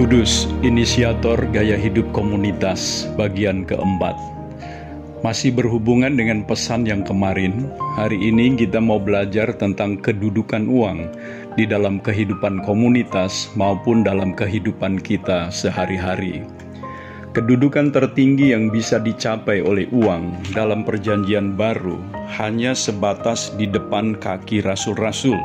Kudus, inisiator gaya hidup komunitas, bagian keempat. Masih berhubungan dengan pesan yang kemarin, hari ini kita mau belajar tentang kedudukan uang di dalam kehidupan komunitas maupun dalam kehidupan kita sehari-hari. Kedudukan tertinggi yang bisa dicapai oleh uang dalam Perjanjian Baru hanya sebatas di depan kaki rasul-rasul,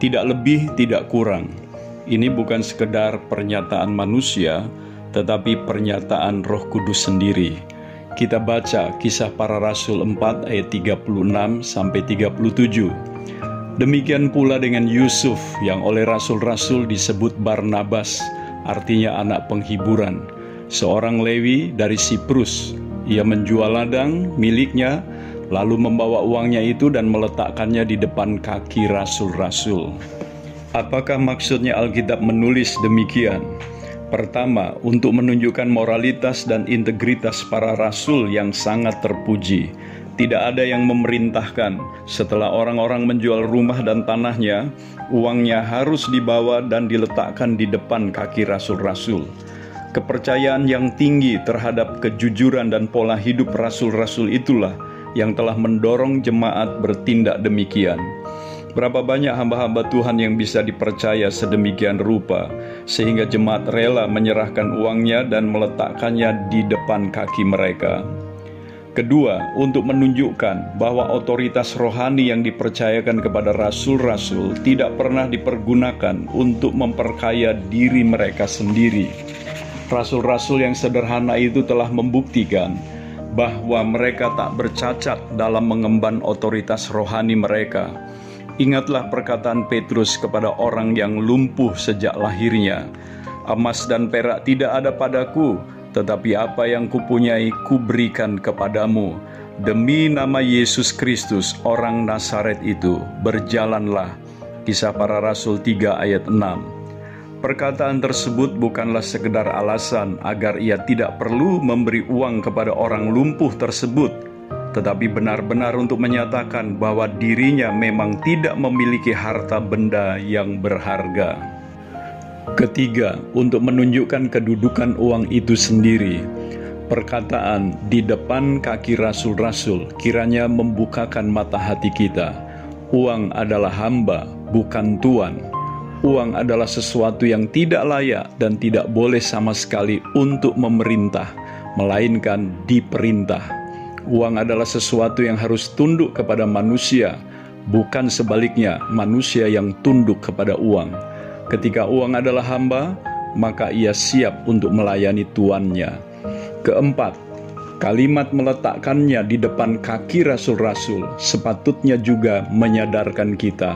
tidak lebih, tidak kurang ini bukan sekedar pernyataan manusia, tetapi pernyataan Roh Kudus sendiri. Kita baca kisah para rasul 4 ayat 36 sampai 37. Demikian pula dengan Yusuf yang oleh rasul-rasul disebut Barnabas, artinya anak penghiburan. Seorang Lewi dari Siprus, ia menjual ladang miliknya, lalu membawa uangnya itu dan meletakkannya di depan kaki rasul-rasul. Apakah maksudnya Alkitab menulis demikian? Pertama, untuk menunjukkan moralitas dan integritas para rasul yang sangat terpuji. Tidak ada yang memerintahkan setelah orang-orang menjual rumah dan tanahnya, uangnya harus dibawa dan diletakkan di depan kaki rasul-rasul. Kepercayaan yang tinggi terhadap kejujuran dan pola hidup rasul-rasul itulah yang telah mendorong jemaat bertindak demikian. Berapa banyak hamba-hamba Tuhan yang bisa dipercaya sedemikian rupa, sehingga jemaat rela menyerahkan uangnya dan meletakkannya di depan kaki mereka. Kedua, untuk menunjukkan bahwa otoritas rohani yang dipercayakan kepada rasul-rasul tidak pernah dipergunakan untuk memperkaya diri mereka sendiri. Rasul-rasul yang sederhana itu telah membuktikan bahwa mereka tak bercacat dalam mengemban otoritas rohani mereka Ingatlah perkataan Petrus kepada orang yang lumpuh sejak lahirnya. Emas dan perak tidak ada padaku, tetapi apa yang kupunyai kuberikan kepadamu. Demi nama Yesus Kristus, orang Nazaret itu, berjalanlah. Kisah para Rasul 3 ayat 6 Perkataan tersebut bukanlah sekedar alasan agar ia tidak perlu memberi uang kepada orang lumpuh tersebut, tetapi benar-benar untuk menyatakan bahwa dirinya memang tidak memiliki harta benda yang berharga. Ketiga, untuk menunjukkan kedudukan uang itu sendiri, perkataan di depan kaki rasul-rasul kiranya membukakan mata hati kita. Uang adalah hamba, bukan tuan. Uang adalah sesuatu yang tidak layak dan tidak boleh sama sekali untuk memerintah, melainkan diperintah. Uang adalah sesuatu yang harus tunduk kepada manusia, bukan sebaliknya, manusia yang tunduk kepada uang. Ketika uang adalah hamba, maka ia siap untuk melayani tuannya. Keempat, kalimat meletakkannya di depan kaki rasul-rasul sepatutnya juga menyadarkan kita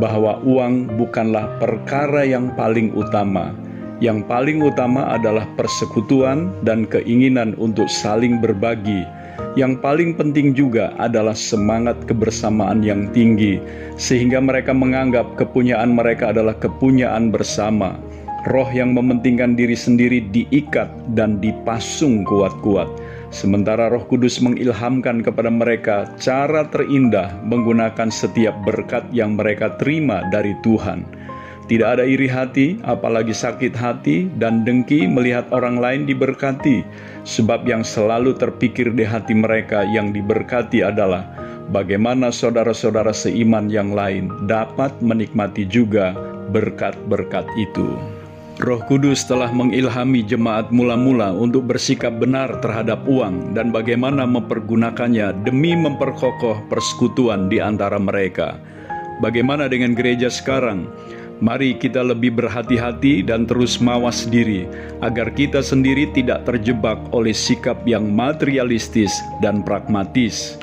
bahwa uang bukanlah perkara yang paling utama. Yang paling utama adalah persekutuan dan keinginan untuk saling berbagi yang paling penting juga adalah semangat kebersamaan yang tinggi, sehingga mereka menganggap kepunyaan mereka adalah kepunyaan bersama. Roh yang mementingkan diri sendiri diikat dan dipasung kuat-kuat, sementara Roh Kudus mengilhamkan kepada mereka cara terindah menggunakan setiap berkat yang mereka terima dari Tuhan. Tidak ada iri hati, apalagi sakit hati dan dengki melihat orang lain diberkati, sebab yang selalu terpikir di hati mereka yang diberkati adalah bagaimana saudara-saudara seiman yang lain dapat menikmati juga berkat-berkat itu. Roh Kudus telah mengilhami jemaat mula-mula untuk bersikap benar terhadap uang dan bagaimana mempergunakannya demi memperkokoh persekutuan di antara mereka. Bagaimana dengan gereja sekarang? Mari kita lebih berhati-hati dan terus mawas diri, agar kita sendiri tidak terjebak oleh sikap yang materialistis dan pragmatis.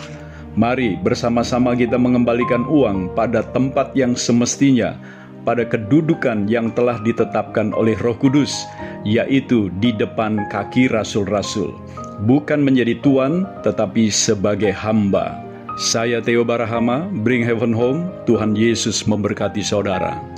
Mari bersama-sama kita mengembalikan uang pada tempat yang semestinya, pada kedudukan yang telah ditetapkan oleh Roh Kudus, yaitu di depan kaki rasul-rasul, bukan menjadi tuan, tetapi sebagai hamba. Saya Theo Barahama, Bring Heaven Home. Tuhan Yesus memberkati saudara.